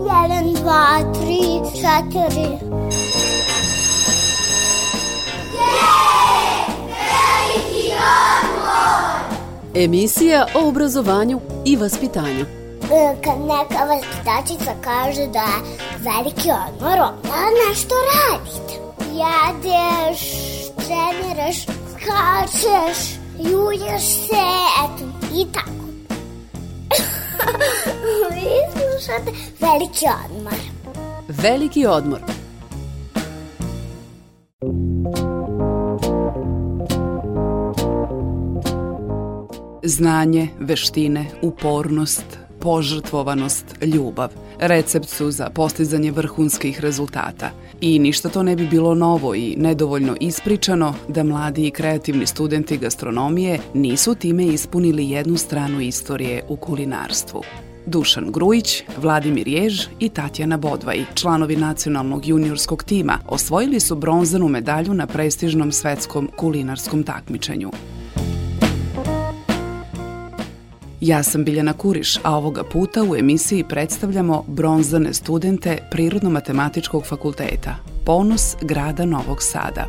Jedan, dva, tri, četiri. Emisija o obrazovanju i vaspitanju. E, Kad neka vaspitačica kaže da je veliki odmor, onda nešto radite. Jedeš, treniraš, skačeš, julješ se, eto, slušate veliki odmor. Veliki odmor. Znanje, veštine, upornost, požrtvovanost, ljubav. Recept su za postizanje vrhunskih rezultata. I ništa to ne bi bilo novo i nedovoljno ispričano da mladi i kreativni studenti gastronomije nisu time ispunili jednu stranu istorije u kulinarstvu. Dušan Grujić, Vladimir Jež i Tatjana Bodvaj, članovi nacionalnog juniorskog tima, osvojili su bronzanu medalju na prestižnom svetskom kulinarskom takmičenju. Ja sam Biljana Kuriš, a ovoga puta u emisiji predstavljamo bronzane studente Prirodno-matematičkog fakulteta, ponos grada Novog Sada.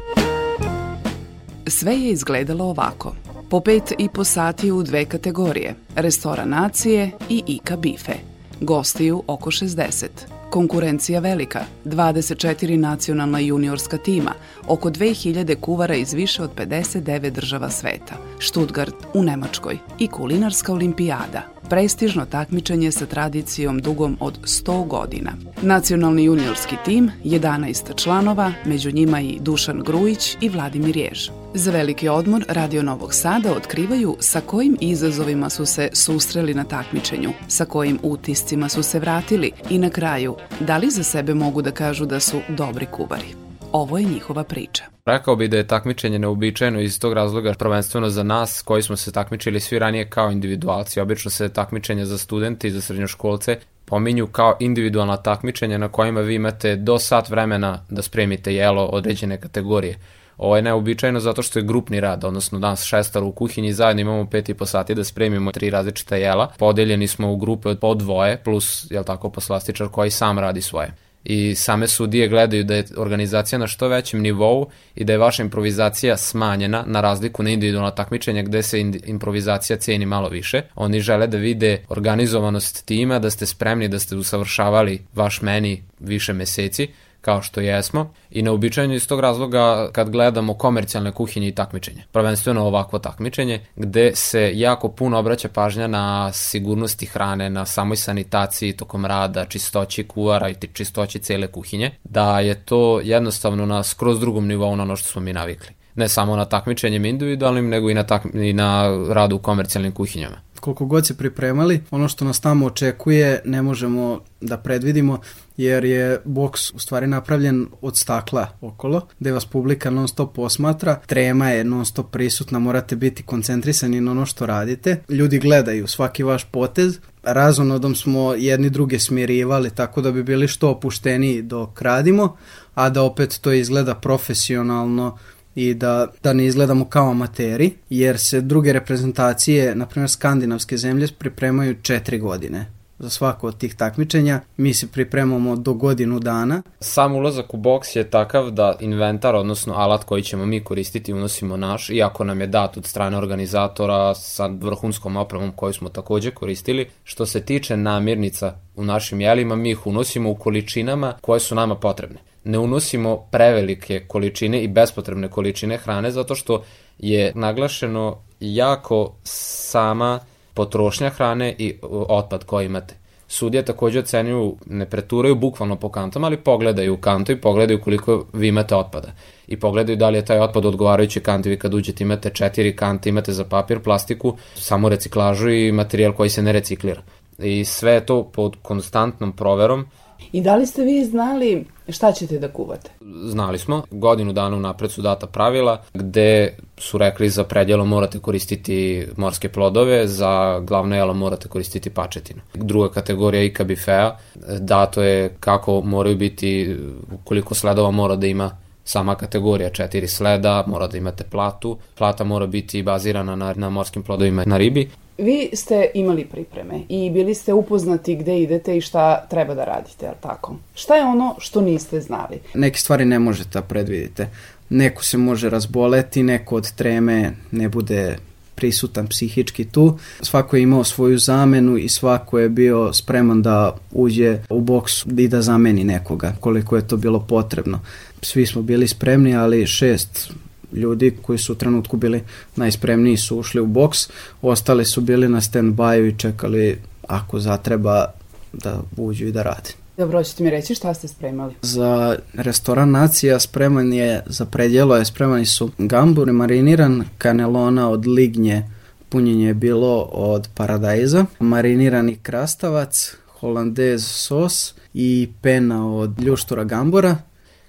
Sve je izgledalo ovako. Po pet i po sati u dve kategorije, restoran nacije i Ika bife. Gostiju oko 60. Konkurencija velika, 24 nacionalna juniorska tima, oko 2000 kuvara iz više od 59 država sveta, Stuttgart u Nemačkoj i kulinarska olimpijada, prestižno takmičenje sa tradicijom dugom od 100 godina. Nacionalni juniorski tim, 11 članova, među njima i Dušan Grujić i Vladimir Jež. Za veliki odmor Radio Novog Sada otkrivaju sa kojim izazovima su se susreli na takmičenju, sa kojim utiscima su se vratili i na kraju, da li za sebe mogu da kažu da su dobri kuvari. Ovo je njihova priča. Rekao bi da je takmičenje neobičajeno iz tog razloga prvenstveno za nas koji smo se takmičili svi ranije kao individualci. Obično se takmičenje za studente i za srednjoškolce pominju kao individualna takmičenja na kojima vi imate do sat vremena da spremite jelo određene kategorije. Ovo je neobičajno zato što je grupni rad, odnosno danas šestar u kuhinji zajedno imamo pet i po sati da spremimo tri različita jela. Podeljeni smo u grupe od po dvoje plus, jel tako, poslastičar koji sam radi svoje i same sudije gledaju da je organizacija na što većem nivou i da je vaša improvizacija smanjena na razliku na individualna takmičenja gde se improvizacija ceni malo više. Oni žele da vide organizovanost tima, da ste spremni, da ste usavršavali vaš meni više meseci, kao što jesmo i neobičajno iz tog razloga kad gledamo komercijalne kuhinje i takmičenje. Prvenstveno ovakvo takmičenje gde se jako puno obraća pažnja na sigurnosti hrane, na samoj sanitaciji tokom rada, čistoći kuvara i čistoći cele kuhinje, da je to jednostavno na skroz drugom nivou na ono što smo mi navikli. Ne samo na takmičenjem individualnim, nego i na, tak, i na radu u komercijalnim kuhinjama koliko god se pripremali, ono što nas tamo očekuje ne možemo da predvidimo jer je boks u stvari napravljen od stakla okolo, gde vas publika non stop posmatra, trema je non stop prisutna, morate biti koncentrisani na ono što radite, ljudi gledaju svaki vaš potez, razonodom smo jedni druge smirivali tako da bi bili što opušteniji dok radimo, a da opet to izgleda profesionalno i da, da ne izgledamo kao amateri, jer se druge reprezentacije, na primjer skandinavske zemlje, pripremaju četiri godine za svako od tih takmičenja. Mi se pripremamo do godinu dana. Sam ulazak u boks je takav da inventar, odnosno alat koji ćemo mi koristiti, unosimo naš, iako nam je dat od strane organizatora sa vrhunskom opremom koju smo takođe koristili. Što se tiče namirnica u našim jelima, mi ih unosimo u količinama koje su nama potrebne ne unosimo prevelike količine i bespotrebne količine hrane zato što je naglašeno jako sama potrošnja hrane i otpad koji imate. Sudije takođe ocenjuju, ne preturaju bukvalno po kantama, ali pogledaju kantu i pogledaju koliko vi imate otpada. I pogledaju da li je taj otpad odgovarajući kanti. Vi kad uđete imate četiri kante, imate za papir, plastiku, samo reciklažu i materijal koji se ne reciklira. I sve je to pod konstantnom proverom I da li ste vi znali šta ćete da kuvate? Znali smo, godinu dana unapred su data pravila gde su rekli za predjelo morate koristiti morske plodove, za glavno jelo morate koristiti pačetinu. Druga kategorija Ika bifea, dato je kako moraju biti, koliko sledova mora da ima sama kategorija. Četiri sleda, mora da imate platu, plata mora biti bazirana na, na morskim plodovima na ribi Vi ste imali pripreme i bili ste upoznati gde idete i šta treba da radite, jel tako? Šta je ono što niste znali? Neke stvari ne možete da predvidite. Neko se može razboleti, neko od treme ne bude prisutan psihički tu. Svako je imao svoju zamenu i svako je bio spreman da uđe u boks i da zameni nekoga koliko je to bilo potrebno. Svi smo bili spremni, ali šest ljudi koji su u trenutku bili najspremniji su ušli u boks, ostali su bili na stand-by i čekali ako zatreba da uđu i da rade. Dobro, hoćete mi reći šta ste spremali? Za restoran Nacija spreman je, za predjelo je spremani su gambur mariniran, kanelona od lignje, punjenje je bilo od paradajza, marinirani krastavac, holandez sos i pena od ljuštura gambura,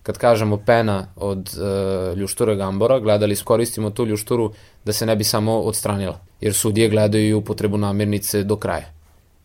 kad kažemo pena od e, ljuštura gambora, gledali koristimo tu ljušturu da se ne bi samo odstranila, jer sudije gledaju i upotrebu namirnice do kraja.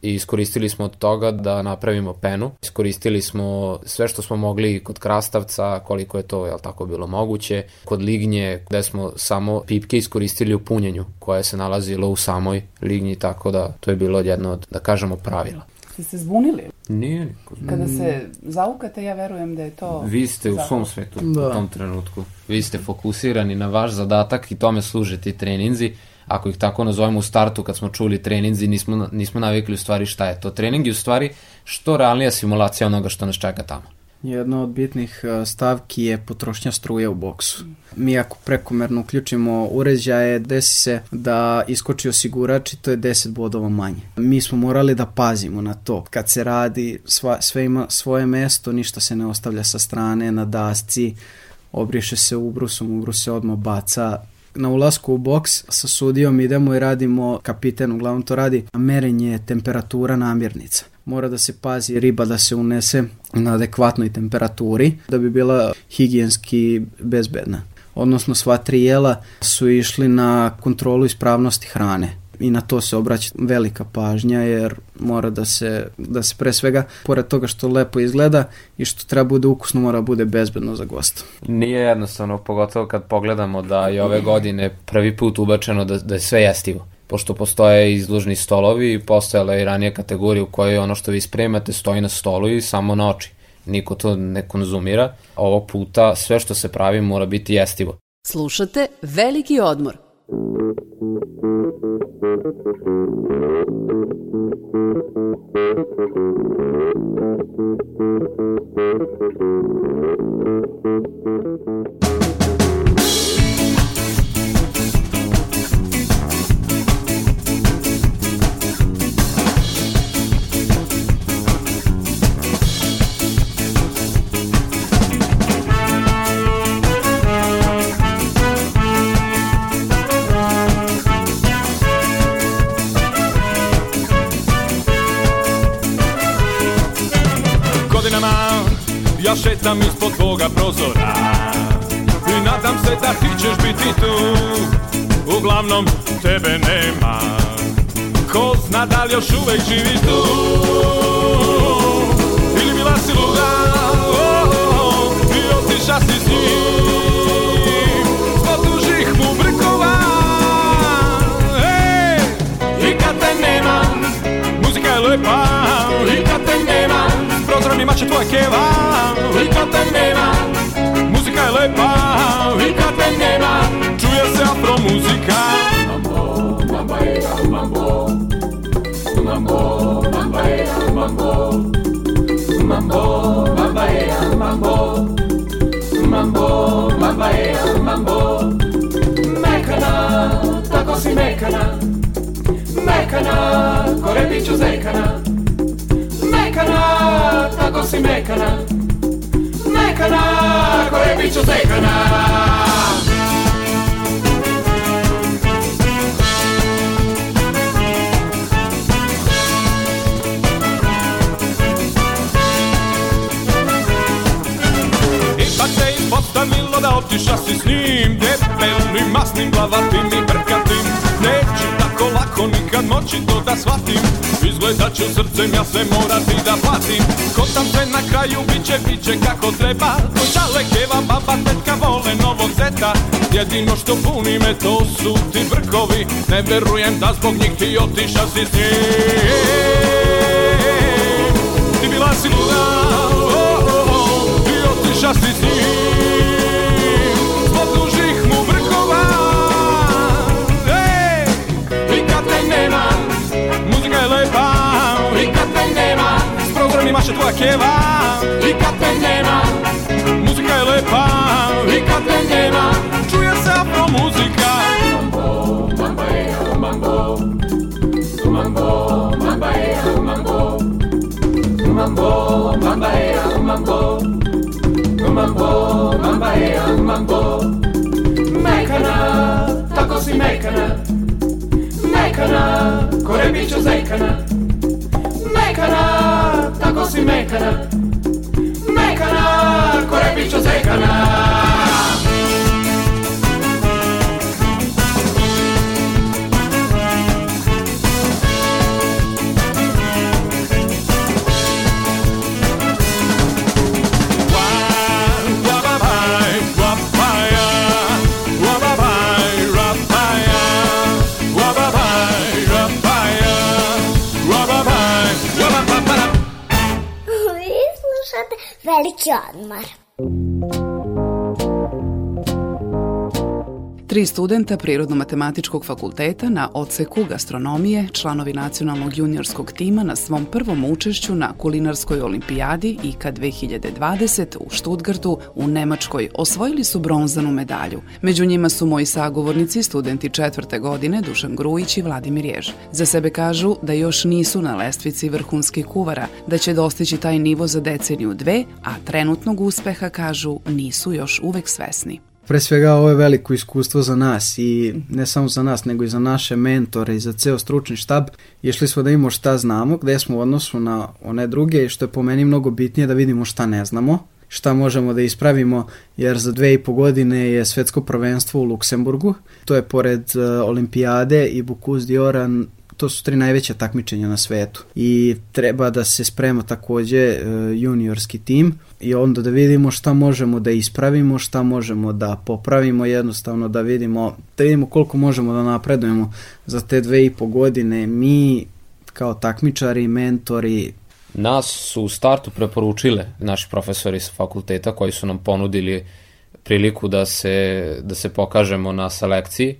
I iskoristili smo od toga da napravimo penu, iskoristili smo sve što smo mogli kod krastavca, koliko je to jel, tako bilo moguće, kod lignje gde smo samo pipke iskoristili u punjenju koje se nalazilo u samoj lignji, tako da to je bilo jedno od, da kažemo, pravila. Ste se zbunili? Nije niko. Kada se zaukate, ja verujem da je to... Vi ste u svom svetu da. u tom trenutku. Vi ste fokusirani na vaš zadatak i tome služe ti treninzi. Ako ih tako nazovemo u startu, kad smo čuli treninzi, nismo, nismo navikli u stvari šta je to. Trening je u stvari što realnija simulacija onoga što nas čeka tamo. Jedna od bitnih e, stavki je potrošnja struje u boksu. Mi ako prekomerno uključimo uređaje, desi se da iskoči osigurač i to je 10 bodova manje. Mi smo morali da pazimo na to. Kad se radi, sva, sve ima svoje mesto, ništa se ne ostavlja sa strane, na dasci, obriše se ubrusom, ubrus se odmah baca, na ulasku u boks sa sudijom idemo i radimo, kapiten uglavnom to radi, merenje temperatura namirnica mora da se pazi riba da se unese na adekvatnoj temperaturi da bi bila higijenski bezbedna. Odnosno sva tri jela su išli na kontrolu ispravnosti hrane i na to se obraća velika pažnja jer mora da se, da se pre svega, pored toga što lepo izgleda i što treba bude ukusno, mora bude bezbedno za gosta. Nije jednostavno, pogotovo kad pogledamo da je ove godine prvi put ubačeno da, da je sve jestivo pošto postoje izložni stolovi i postojala je i ranije kategorija u kojoj ono što vi spremate stoji na stolu i samo na oči. Niko to ne konzumira, ovog puta sve što se pravi mora biti jestivo. Slušate Veliki odmor. Ja šetam Ја шетам испод твога прозора. И надам се да ти ќеш бити ту. Углавном тебе нема. Ко зна дали још увек живиш ту. Или била си луда И остиша си с njim Zbog dužih mu brkova Ej, i kad te nemam Muzika Ima će tvoja kad te nema Muzika je lepa i kad te nema Čuje se afro muzika Mambo, mambo, mambo Mambo, mambo, mambo Mambo, mambo, mambo Mambo, mambo, mambo Mekana, tako si mekana. Mekana, kore biću zekana. Mekana, tako si mekana. Mekana, koje biću zekana. Ipak se da otiša si s njim Debelim, masnim, glavatim i brkatim. Neću tako lako nikad moći to da shvatim Izgleda da ću srcem ja sve morati da platim Ko tam sve na kraju biće, biće kako treba Ko čale keva, baba, tetka vole novog zeta Jedino što puni me to su ti brkovi Ne verujem da zbog njih ti otiša si s njim Ti bila si luda, oh, oh, oh, ti otiša si s njim i kad te nema, muzika je lepa I kad te nema, s programima će tvoja keva I kad te nema, muzika je lepa I kad te nema, čuje se afro muzika Mekana, tako si mekana Mekana, ko rebiću zekana Mekana, tako si mekana. Mekana, ko rebiću zekana Veliki odmor. Tri studenta Prirodno-matematičkog fakulteta na odseku gastronomije, članovi nacionalnog juniorskog tima na svom prvom učešću na kulinarskoj olimpijadi IKA 2020 u Štutgartu u Nemačkoj osvojili su bronzanu medalju. Među njima su moji sagovornici, studenti četvrte godine Dušan Grujić i Vladimir Jež. Za sebe kažu da još nisu na lestvici vrhunskih kuvara, da će dostići taj nivo za deceniju dve, a trenutnog uspeha kažu nisu još uvek svesni. Pre svega ovo je veliko iskustvo za nas i ne samo za nas nego i za naše mentore i za ceo stručni štab. Išli smo da vidimo šta znamo, gde smo u odnosu na one druge i što je po meni mnogo bitnije da vidimo šta ne znamo šta možemo da ispravimo, jer za dve i po godine je svetsko prvenstvo u Luksemburgu. To je pored uh, olimpijade i Bukuz Dioran to su tri najveća takmičenja na svetu i treba da se sprema takođe uh, juniorski tim i onda da vidimo šta možemo da ispravimo, šta možemo da popravimo, jednostavno da vidimo, da vidimo koliko možemo da napredujemo za te dve i po godine. Mi kao takmičari, mentori, Nas su u startu preporučile naši profesori sa fakulteta koji su nam ponudili priliku da se, da se pokažemo na selekciji.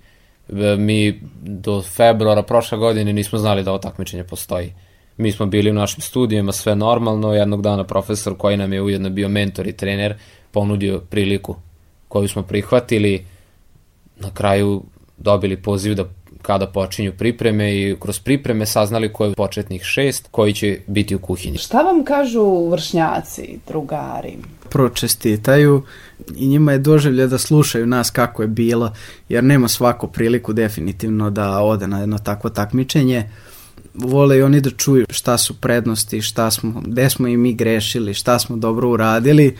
E, Mi do februara prošle godine nismo znali da ovo takmičenje postoji. Mi smo bili u našim studijima, sve normalno, jednog dana profesor koji nam je ujedno bio mentor i trener ponudio priliku koju smo prihvatili, na kraju dobili poziv da kada počinju pripreme i kroz pripreme saznali ko je početnih šest koji će biti u kuhinji. Šta vam kažu vršnjaci, drugari? pročestitaju i njima je doživlje da slušaju nas kako je bilo, jer nema svako priliku definitivno da ode na jedno takvo takmičenje. Vole i oni da čuju šta su prednosti, šta smo, gde smo i mi grešili, šta smo dobro uradili.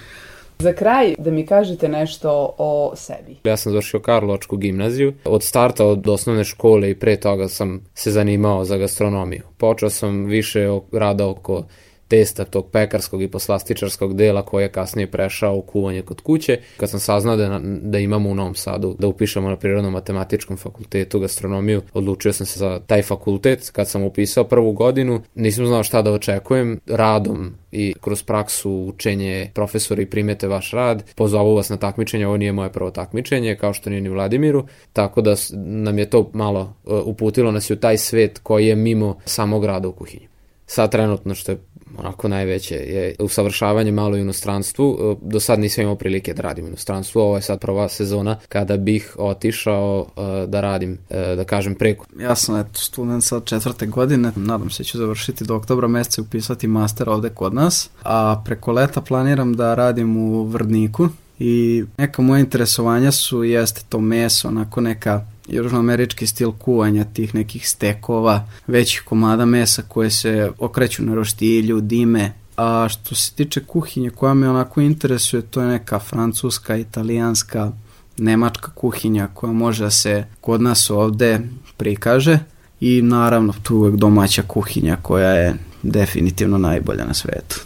Za kraj da mi kažete nešto o sebi. Ja sam završio Karlovačku gimnaziju. Od starta od osnovne škole i pre toga sam se zanimao za gastronomiju. Počeo sam više rada oko testa tog pekarskog i poslastičarskog dela koji je kasnije prešao u kuvanje kod kuće. Kad sam saznao da, da imamo u Novom Sadu da upišemo na Prirodno-matematičkom fakultetu gastronomiju, odlučio sam se za taj fakultet. Kad sam upisao prvu godinu, nisam znao šta da očekujem. Radom i kroz praksu učenje profesori primete vaš rad, pozovu vas na takmičenje, ovo nije moje prvo takmičenje, kao što nije ni Vladimiru, tako da nam je to malo uh, uputilo nas u taj svet koji je mimo samog rada u kuhinji. Sad trenutno što je onako najveće je usavršavanje malo u inostranstvu. Uh, Do sad nisam imao prilike da radim u inostranstvu, ovo je sad prva sezona kada bih otišao uh, da radim, uh, da kažem, preko. Ja sam eto student sad četvrte godine, nadam se da ću završiti do oktobra meseca i upisati master ovde kod nas, a preko leta planiram da radim u Vrdniku i neka moja interesovanja su, jeste to meso, onako neka južnoamerički stil kuvanja tih nekih stekova, većih komada mesa koje se okreću na roštilju, dime, a što se tiče kuhinje koja me onako interesuje, to je neka francuska, italijanska, nemačka kuhinja koja može da se kod nas ovde prikaže i naravno tu uvek domaća kuhinja koja je definitivno najbolja na svetu.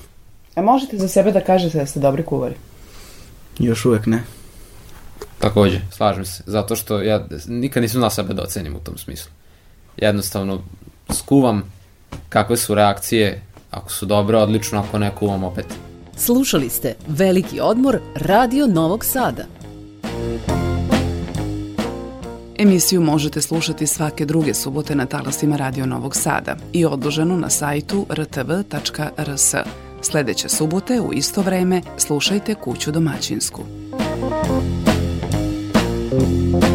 A možete za sebe da kažete da ste dobri kuvari? Još uvek ne. Takođe, slažem se, zato što ja nikad nisam znao sebe da ocenim u tom smislu. Jednostavno, skuvam kakve su reakcije, ako su dobre, odlično, ako ne, kuvam opet. Slušali ste Veliki odmor Radio Novog Sada. Emisiju možete slušati svake druge subote na talasima Radio Novog Sada i odloženu na sajtu rtv.rs. Sledeće subote u isto vreme slušajte Kuću domaćinsku. Thank you.